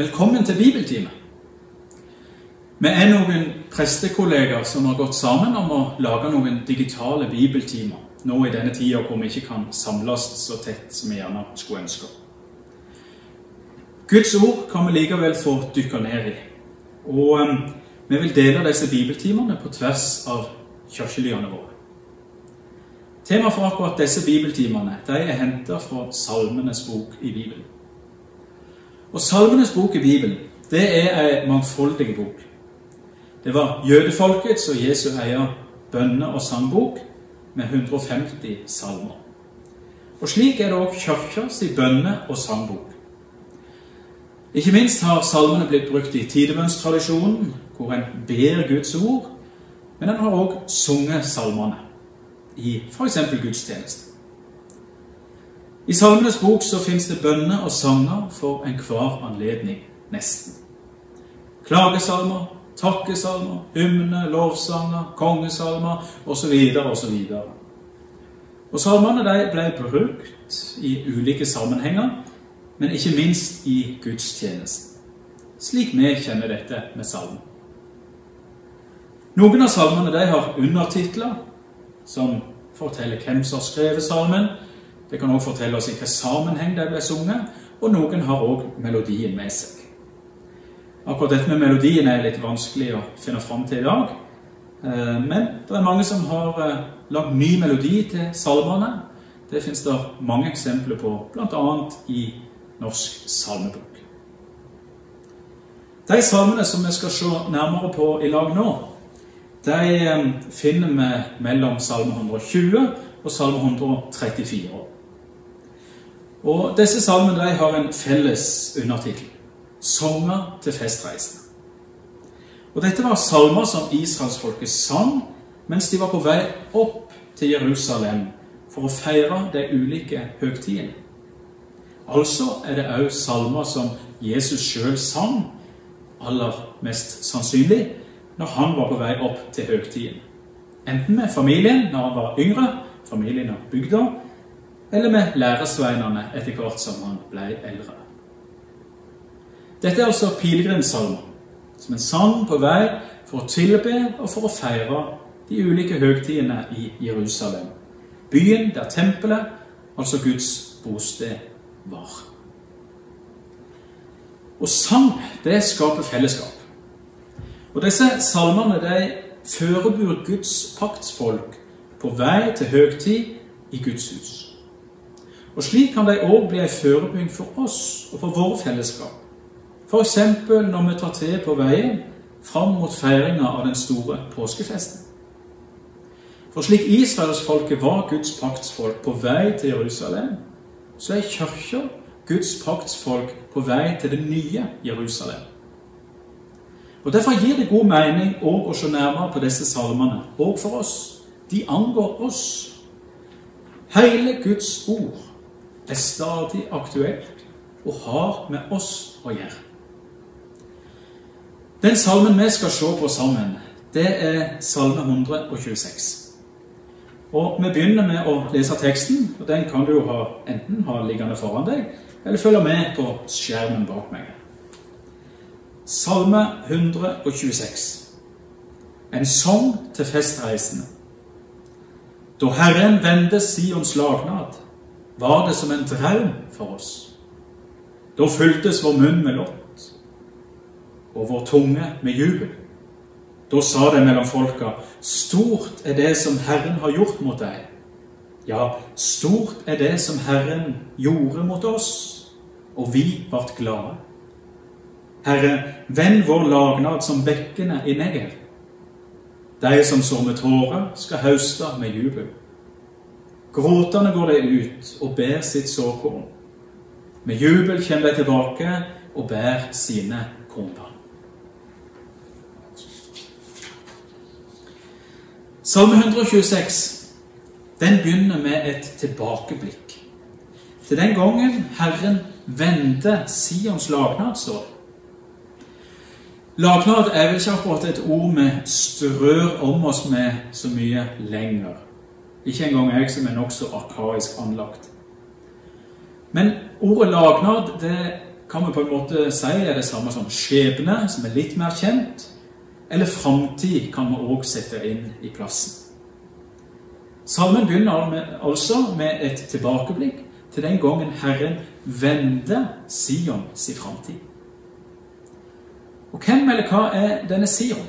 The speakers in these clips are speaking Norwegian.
Velkommen til bibeltime. Vi er noen prestekollegaer som har gått sammen om å lage noen digitale bibeltimer nå i denne tida hvor vi ikke kan samles så tett som vi gjerne skulle ønske. Guds ord kan vi likevel få dykke ned i. Og um, vi vil dele disse bibeltimene på tvers av kirkelyene våre. Temaet for akkurat disse bibeltimene de er henta fra Salmenes bok i Bibelen. Og Salmenes bok i Bibelen det er ei mangfoldig bok. Det var jødefolkets og Jesu eier bønne- og sangbok med 150 salmer. Og slik er det òg kirkas bønne- og sangbok. Ikke minst har salmene blitt brukt i tidebønnstradisjonen, hvor en ber Guds ord, men en har òg sunget salmene i f.eks. gudstjeneste. I Salmenes bok så fins det bønner og sanger for enhver anledning, nesten. Klagesalmer, takkesalmer, hymne, lovsanger, kongesalmer osv. osv. Og Salmene de ble brukt i ulike sammenhenger, men ikke minst i gudstjenesten, slik vi kjenner dette med salmen. Noen av salmene de har undertitler som forteller hvem som har skrevet salmen. Det kan også fortelle oss i hvilken sammenheng de ble sunget, og noen har òg melodien med seg. Akkurat dette med melodien er litt vanskelig å finne fram til i dag. Eh, men det er mange som har eh, lagd ny melodi til salmene. Det fins det mange eksempler på, bl.a. i Norsk salmebok. De salmene som vi skal se nærmere på i lag nå, de eh, finner vi mellom salme 120 og salme 134. Og Disse salmene de har en felles undertittel sanger til festreisende. Og Dette var salmer som israelsfolket sang mens de var på vei opp til Jerusalem for å feire de ulike høgtidene. Altså er det òg salmer som Jesus sjøl sang, aller mest sannsynlig, når han var på vei opp til høgtiden. Enten med familien når han var yngre, familien og bygda, eller med læresveinene etter hvert som han ble eldre. Dette er altså pilegrimssalmer, som en sang på vei for å tilbe og for å feire de ulike høgtidene i Jerusalem. Byen der tempelet, altså Guds bosted, var. Og sang, det skaper fellesskap. Og disse salmene de forbereder Guds paktsfolk på vei til høgtid i Guds hus. Og Slik kan de òg bli en forebygging for oss og for vår fellesskap. F.eks. når vi tar til på veien fram mot feiringa av den store påskefesten. For slik israelsfolket var Guds paktsfolk på vei til Jerusalem, så er kirka Guds paktsfolk på vei til det nye Jerusalem. Og Derfor gir det god mening å se nærmere på disse salmene, òg for oss. De angår oss. Hele Guds ord er stadig aktuelt og har med oss å gjøre. Den salmen vi skal se på sammen, det er salme 126. Og Vi begynner med å lese teksten, og den kan du jo ha, enten ha liggende foran deg, eller følge med på skjermen bak meg. Salme 126. En sang til festreisende. Da Herren vendte Sions lagnad, var det som en drøm for oss. Da fyltes vår munn med lott og vår tunge med jubel. Da sa det mellom folka, stort er det som Herren har gjort mot deg. Ja, stort er det som Herren gjorde mot oss, og vi vart glade. Herre, vend vår lagnad som bekkene i Negev. De som sår med tårer, skal hauste med jubel. Gråtende går de ut og bærer sitt såkorn. Med jubel kommer de tilbake og bærer sine kornbarn. Salme 126 den begynner med et tilbakeblikk. Til den gangen Herren vendte Sions lagnad, står Lagnad er vel ikke akkurat et ord vi strør om oss med så mye lenger. Ikke engang jeg som er nokså arkaisk anlagt. Men ordet lagnad det kan vi på en måte si er det samme som skjebne, som er litt mer kjent. Eller framtid kan vi òg sette inn i plassen. Salmen begynner altså med et tilbakeblikk til den gangen Herren vendte Sion sin framtid. Og hvem eller hva er denne Sion?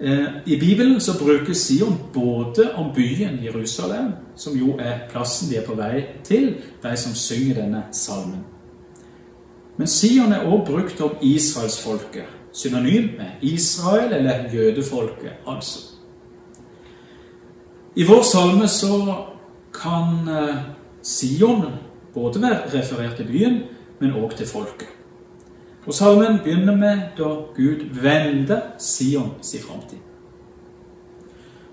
Eh, I Bibelen så brukes Sion både om byen Jerusalem, som jo er plassen de er på vei til, de som synger denne salmen. Men Sion er også brukt om israelsfolket, synonym med Israel eller jødefolket, altså. I vår salme så kan eh, Sion både være referert til byen, men også til folket. Og Salmen begynner med da Gud vender Sion sin framtid.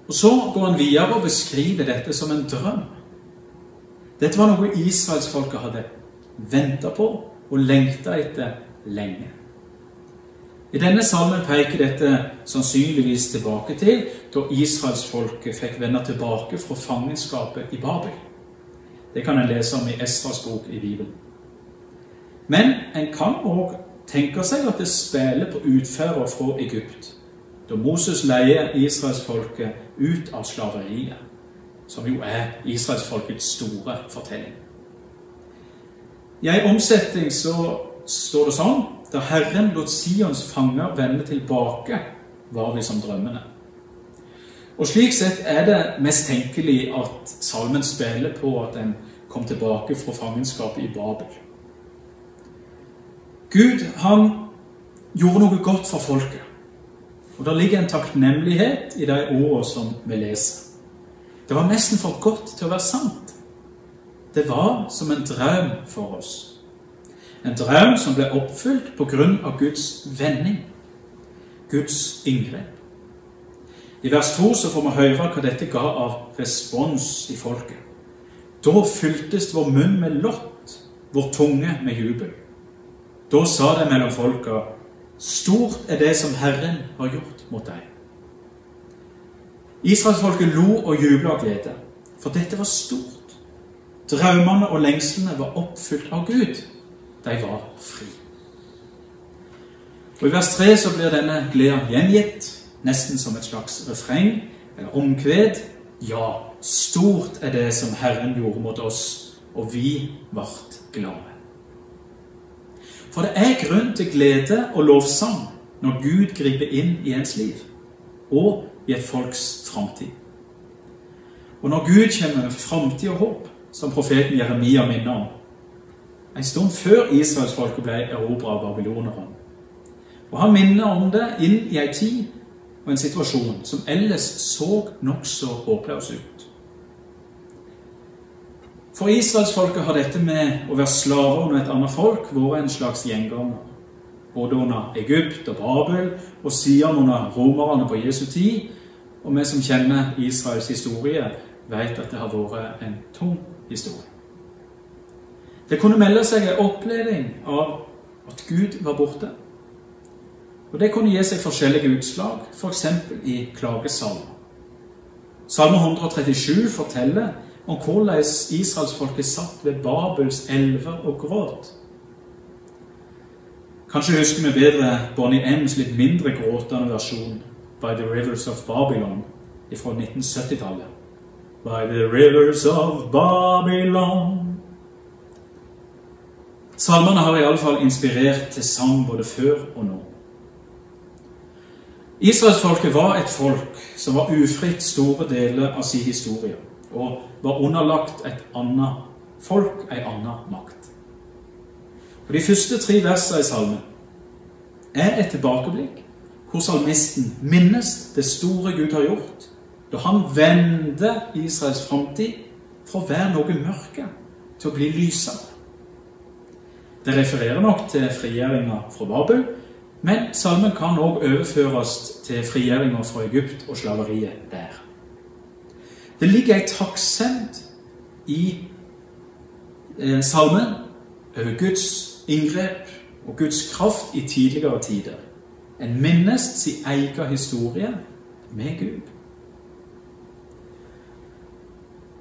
Og Så går han videre og beskriver dette som en drøm. Dette var noe israelsfolket hadde venta på og lengta etter lenge. I denne salmen peker dette sannsynligvis tilbake til da israelsfolket fikk vende tilbake fra fangenskapet i Babel. Det kan en lese om i Esras bok i Bibelen. Men en kan òg tenker seg at det spiller på utfører fra Egypt, da Moses leier israelsfolket ut av slaveriet, som jo er israelsfolkets store fortelling. I en omsetning så står det sånn Da Herren lot Sions fanger vende tilbake, var vi som drømmene. Og Slik sett er det mest tenkelig at salmen spiller på at en kom tilbake fra fangenskapet i Babel. Gud han gjorde noe godt for folket. Og Det ligger en takknemlighet i de ordene som vi leser. Det var nesten for godt til å være sant. Det var som en drøm for oss. En drøm som ble oppfylt på grunn av Guds vending, Guds inngrep. I vers 2 så får vi høre hva dette ga av respons i folket. Da fyltes vår munn med lott, vår tunge med jubel. Da sa de mellom folka, Stort er det som Herren har gjort mot deg. Israelsfolket lo og jubla av glede, for dette var stort. Drømmene og lengslene var oppfylt av Gud. De var fri. Og I vers 3 så blir denne gleden gjengitt, nesten som et slags refreng eller omkved. Ja, stort er det som Herren gjorde mot oss, og vi ble glade. For det er grunn til glede og lovsang når Gud griper inn i ens liv og i et folks framtid. Og når Gud kommer med framtid og håp, som profeten Jeremia minner om en stund før israelsfolket ble erobra av babylonerne. Og han minner om det inn i ei tid og en situasjon som ellers så nokså håpløs ut. For israelsfolket har dette med å være slaver under et annet folk vært en slags gjenganger. Både under Egypt og Babel, og siden under romerne på Jesu tid. Og vi som kjenner Israels historie, vet at det har vært en tung historie. Det kunne melde seg en oppleving av at Gud var borte. Og Det kunne gi seg forskjellige utslag, f.eks. For i klagesalmer. Salme 137 forteller om hvordan israelsfolket satt ved Babels elver og gråt. Kanskje husker vi bedre Bonnie M's litt mindre gråtende versjon, 'By the Rivers of Babylon', fra 1970-tallet. By the rivers of Babylon Salmene har iallfall inspirert til sang både før og nå. Israelsfolket var et folk som var ufritt store deler av sin historie og var underlagt et annet folk, ei anna makt. Og De første tre versene i salmen er et tilbakeblikk hvor salmisten minnes det store Gud har gjort, da han vendte Israels framtid fra å være noe mørke til å bli lysere. Det refererer nok til frigjøringa fra Babel, men salmen kan òg overføres til frigjøringa fra Egypt og slaveriet der. Det ligger ei takksemd i eh, salmen over Guds inngrep og Guds kraft i tidligere tider. En minnes sin egen historie med Gud.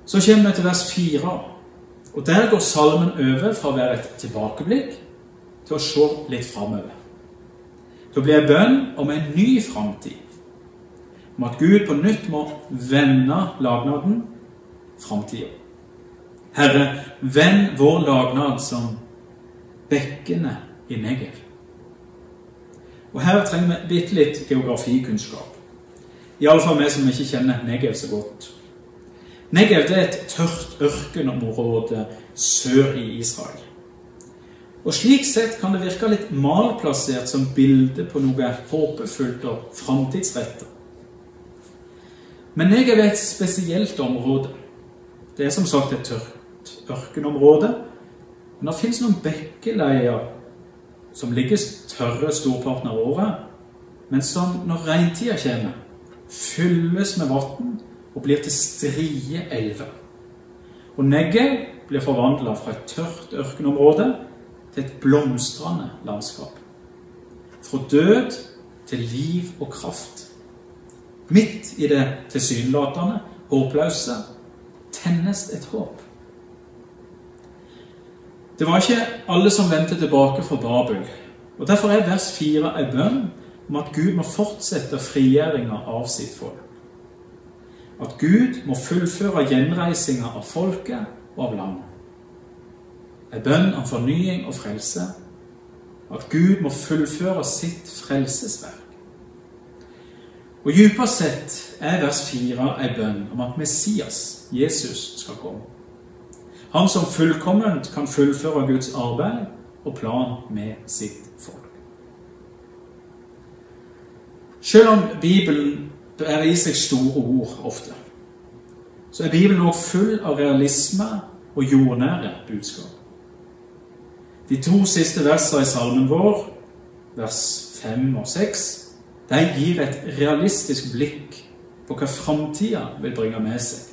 Så kommer vi til vers fire. Og Der går salmen over fra å være et tilbakeblikk til å se litt framover. Da blir bli bønn om en ny framtid. Om at Gud på nytt må vende lagnaden framtida. Herre, vend vår lagnad som bekkene i Negev. Og Her trenger vi bitte litt geografikunnskap. Iallfall vi som ikke kjenner Negev så godt. Negev er et tørt ørkenområde sør i Israel. Og Slik sett kan det virke litt malplassert som bilde på noe håpefullt og framtidsrettet. Men jeg er et spesielt område. Det er som sagt et tørt ørkenområde. Men det fins noen bekkeleier som ligger tørre storparten av året, men som når regntida kommer, fylles med vann og blir til strie elver. Og Negev blir forvandla fra et tørt ørkenområde til et blomstrende landskap. Fra død til liv og kraft. Midt i det tilsynelatende, håpløse, tennes et håp. Det var ikke alle som vendte tilbake fra Babel. og Derfor er vers 4 en bønn om at Gud må fortsette frigjøringa av sitt folk. At Gud må fullføre gjenreisinga av folket og av landet. En bønn om fornying og frelse. At Gud må fullføre sitt frelsesverk. Og Dypest sett er vers 4 ei bønn om at Messias, Jesus, skal komme. Han som fullkomment kan fullføre Guds arbeid og plan med sitt folk. Selv om Bibelen bærer i seg store ord ofte, så er Bibelen også full av realisme og jordnære budskap. De to siste versene i salmen vår, vers 5 og 6, de gir et realistisk blikk på hva framtida vil bringe med seg.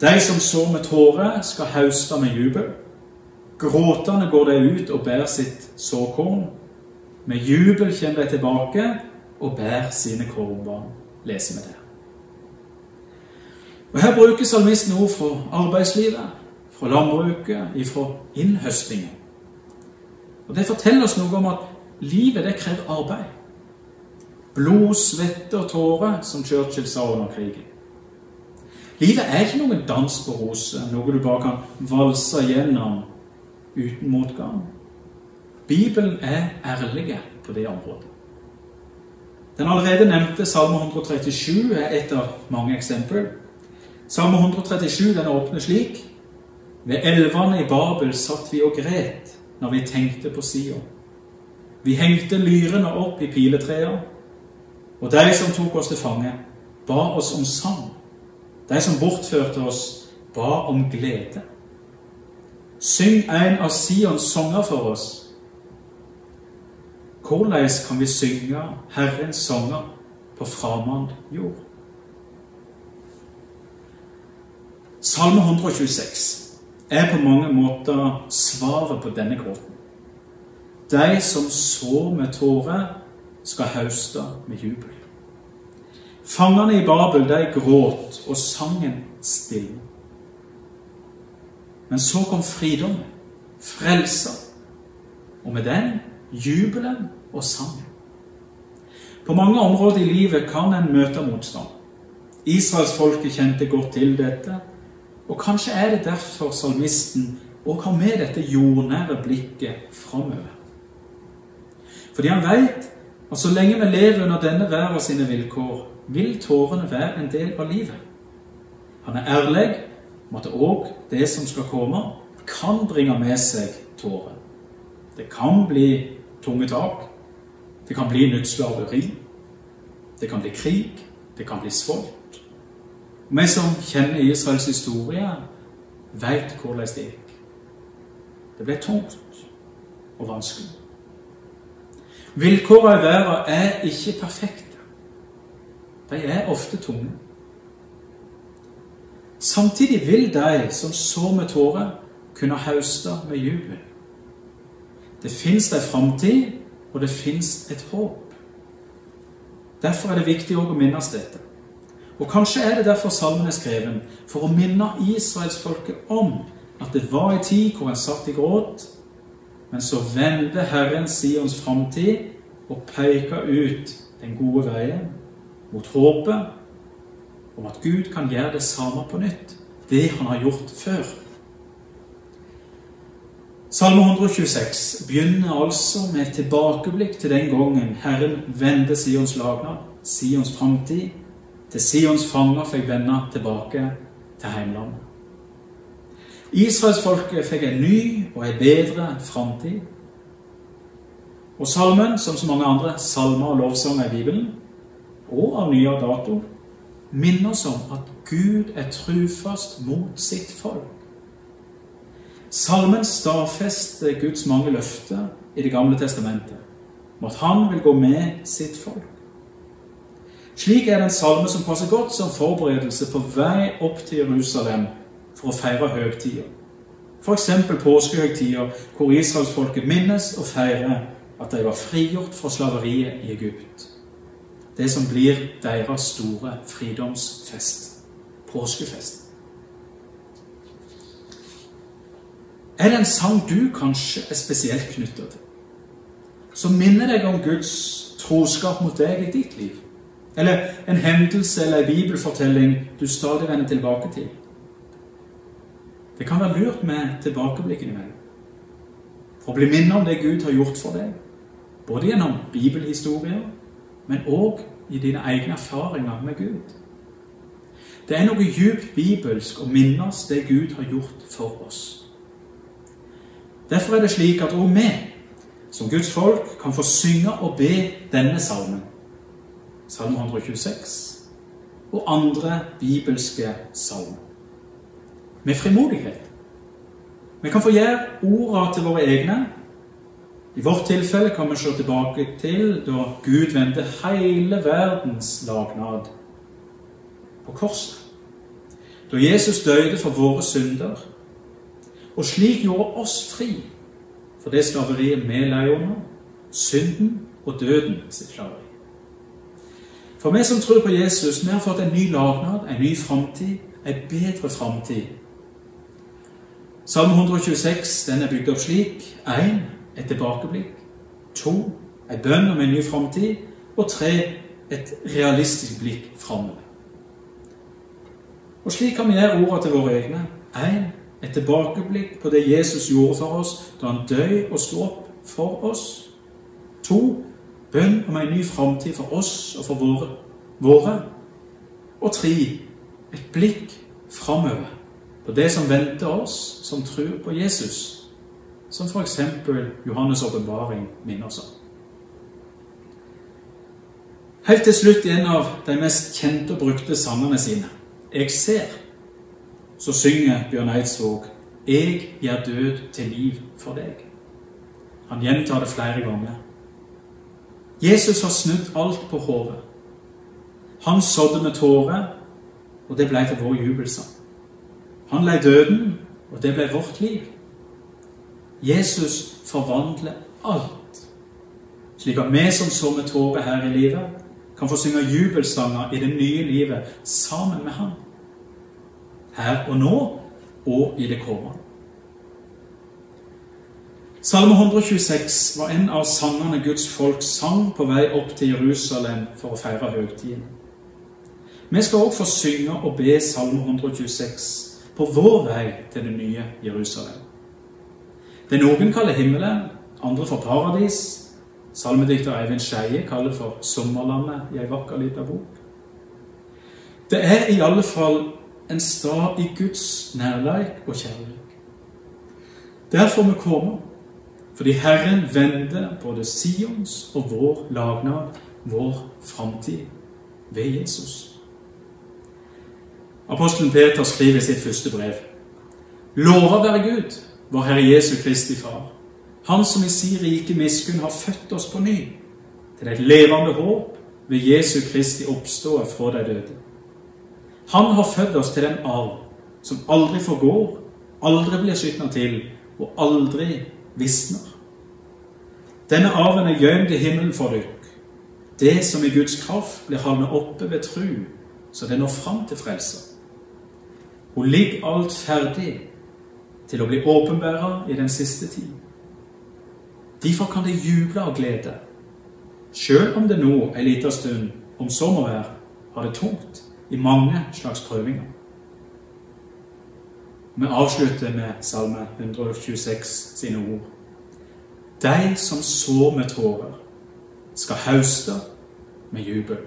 De som sår med tårer, skal hauste med jubel. Gråtende går de ut og bærer sitt såkorn. Med jubel kommer de tilbake og bærer sine kornbarn, leser vi der. Og Her bruker salmisten ord fra arbeidslivet, fra landbruket, fra innhøstingen. Og Det forteller oss noe om at livet det krever arbeid. Blod, svette og tårer, som Churchill sa under krigen. Livet er ikke noen dans på roser, noe du bare kan valse gjennom uten motgang. Bibelen er ærlig på det området. Den allerede nevnte Salme 137 er et av mange eksempler. Salme 137 den åpner slik.: Ved elvene i Babel satt vi og gret når vi tenkte på Sion. Vi hengte lyrene opp i piletreer, og de som tok oss til fange, ba oss om sang. De som bortførte oss, ba om glede. Syng en av Sions sanger for oss hvordan kan vi synge Herrens sanger på framand jord? Salme 126 er på mange måter svaret på denne gråten. De som så med tårer, skal hauste med jubel. Fangene i Babel, de gråt, og sangen stille. Men så kom fridommen, frelsa, og med den jubelen og sangen. På mange områder i livet kan en møte motstand. Israelsfolket kjente godt til dette, og kanskje er det derfor salmisten òg har med dette jordnære blikket framover. Fordi han veit at så lenge vi lever under denne verden sine vilkår, vil tårene være en del av livet. Han er ærlig om at òg det som skal komme, kan bringe med seg tårer. Det kan bli tunge tak, det kan bli nytt slaveri. Det kan bli krig. Det kan bli svolt. Vi som kjenner Israels historie, veit hvordan det gikk. Det ble tungt og vanskelig. Vilkårene i verden er ikke perfekte. De er ofte tunge. Samtidig vil de som så med tårer, kunne hauste med jubel. Det fins ei framtid og det fins et håp. Derfor er det viktig å minnes dette. Og Kanskje er det derfor salmen er skreven, for å minne israelsfolket om at det var en tid hvor han satt i gråt, men så vendte Herren Sions framtid og peka ut den gode veien mot håpet om at Gud kan gjøre det samme på nytt, det han har gjort før. Salme 126 begynner altså med et tilbakeblikk til den gangen Herren vendte Sions lagnad, Sions framtid, til Sions fanger fikk vende tilbake til heimlandet. Israelsfolket fikk en ny og en bedre framtid. Og salmen, som så mange andre salmer og lovsanger i Bibelen, og av nyere dato, minner oss om at Gud er trufast mot sitt folk. Salmen stadfester Guds mange løfter i Det gamle testamentet om at han vil gå med sitt folk. Slik er det en salme som passer godt som forberedelse på vei opp til Jerusalem for å feire høgtider. F.eks. påskehøgtider, hvor israelsfolket minnes og feirer at de var frigjort fra slaveriet i Egypt. Det som blir deres store fridomsfest påskefest. Er det en sang du kanskje er spesielt knytta til, som minner deg om Guds troskap mot deg i ditt liv? Eller en hendelse eller en bibelfortelling du stadig vender tilbake til? Det kan være lurt med tilbakeblikk innimellom. For å bli minnet om det Gud har gjort for deg, både gjennom bibelhistorier, men òg i dine egne erfaringer med Gud. Det er noe djupt bibelsk å minnes det Gud har gjort for oss. Derfor er det slik at òg vi, som Guds folk, kan få synge og be denne salmen, Salme 126, og andre bibelske salmer med frimodighet. Vi kan få gjøre ordene til våre egne. I vårt tilfelle kan vi se tilbake til da Gud vendte hele verdens lagnad på korset. Da Jesus døde for våre synder, og slik gjorde oss fri for det slaveriet vi lei under, synden og døden sitt slaveri. For vi som tror på Jesus, vi har fått en ny lagnad, en ny framtid, en bedre framtid Salme 126 den er bygd opp slik. 1. Et tilbakeblikk. 2. En bønn om en ny framtid. Og 3. Et realistisk blikk framover. Og slik kan vi gjøre ordene til våre egne. 1. Et tilbakeblikk på det Jesus gjorde for oss da han døde og sto opp for oss. 2. Bønn om en ny framtid for oss og for våre. våre. Og 3. Et blikk framover på det som venter oss som tror på Jesus, som f.eks. Johannes' åpenbaring minner oss om. Helt til slutt en av de mest kjente og brukte sangene sine, 'Jeg ser', så synger Bjørn Eidsvåg 'Jeg gjør død til liv for deg'. Han gjentar det flere ganger. Jesus har snudd alt på hodet. Han sådde med tårer, og det ble til vår jubelsang. Han lei døden, og det ble vårt liv. Jesus forvandler alt, slik at vi som så med tårer her i livet, kan få synge jubelsanger i det nye livet sammen med Han. Her og nå og i det kommende. Salme 126 var en av sangene Guds folk sang på vei opp til Jerusalem for å feire høytiden. Vi skal også få synge og be Salme 126 på vår vei til det nye Jerusalem. Det noen kaller himmelen, andre for paradis. Salmedikter Eivind Skeie kaller for sommerlandet i ei vakker lita bok. Det er i alle fall en stad i Guds nærleik og kjærlighet. Derfor vi kommer, fordi Herren vender både Sions og vår lagnad, vår framtid, ved Jesus. Apostelen Peter skriver i sitt første brev.: Lova være Gud, vår Herre Jesu Kristi Far, Han som i si rike miskunn har født oss på ny, til et levende håp ved Jesu Kristi oppståe fra de døde. Han har født oss til den arv som aldri forgår, aldri blir skitna til og aldri visner. Denne arven er gjemt i himmelen for dykk, det som i Guds kraft blir holdt oppe ved tru, så det når fram til frelse. Hun ligger alt ferdig, til å bli åpenbæra i den siste tid. Derfor kan det juble av glede, sjøl om det nå en liten stund, om så må være, har det tungt i mange slags prøvinger. Vi avslutter med Salme 126 sine ord. De som sår med tårer, skal hauste med jubel.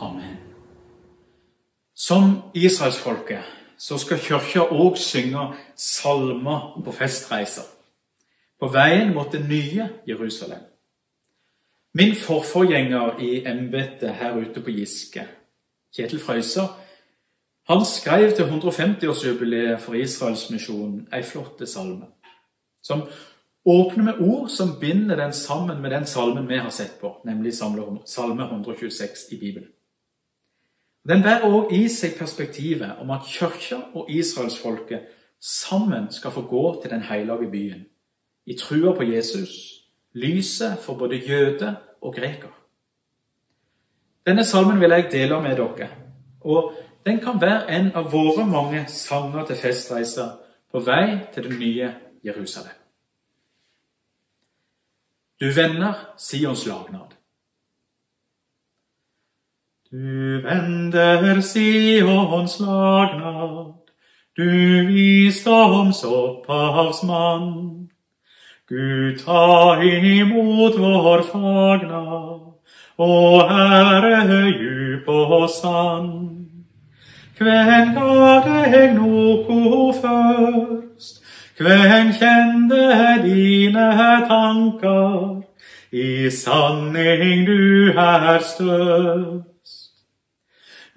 Amen. Som israelsfolket så skal kirka òg synge salmer på festreiser. På veien mot det nye Jerusalem. Min forforgjenger i embetet her ute på Giske, Kjetil Frøyser, han skrev til 150-årsjubileet for Israelsmisjonen ei flott salme, som åpner med ord som binder den sammen med den salmen vi har sett på, nemlig Salme 126 i Bibelen. Den bærer òg i seg perspektivet om at kirka og israelsfolket sammen skal få gå til den hellige byen, i trua på Jesus, lyset for både jøde og greker. Denne salmen vil jeg dele med dere, og den kan være en av våre mange sanger til festreiser på vei til det nye Jerusalem. Du venner Sions lagnad. Du vender Sions lagnad, du visdoms opphavsmann. Gud, ta imot vår fagnad og ære djup og sann. Kven ga deg noko først? kven kjende dine tanker? I sanning du er størst.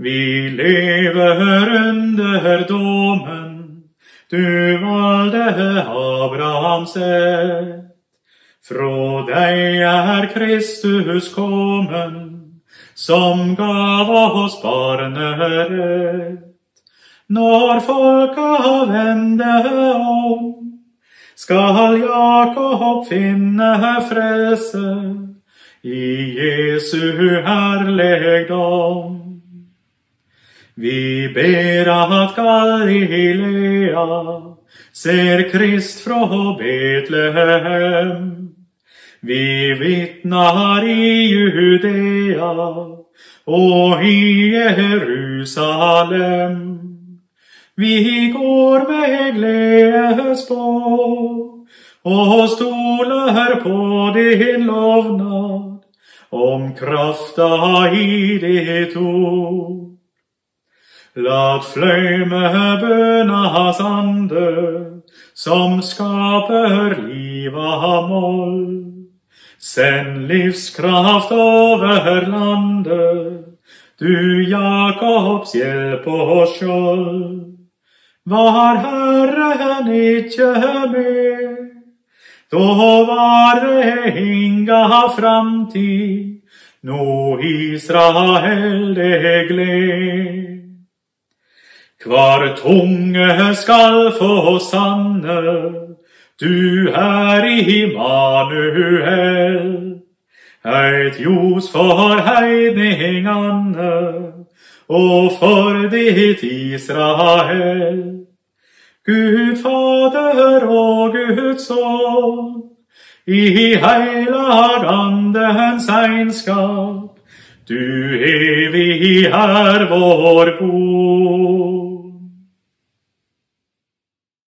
Vi lever under dommen, du valgte Abrahams ett. Fra deg er Kristus kommen som gav oss barnerett. Når folka vender om, skal Jakob finne frelse i Jesu herligdom. Vi ber at Galilea ser Krist fra Betlehem. Vi vitnar i Judea og i Jerusalem. Vi går med gledesspår og stoler på din lovnad om krafta i ditt ord. Lat fløyme bønas ande, som skaper liv av moll. Send livskraft over landet, du Jakobs hjelp og skjold. Var Herren ikke med, da var det inga framtid, nå Israel det gled. Kvar tunge skal få sanne du er Immanuel, eit ljos for heidningane og for ditt Israel. Gud Fader og Guds Sønn, i heilagandens andens einskap, du evig er vår god.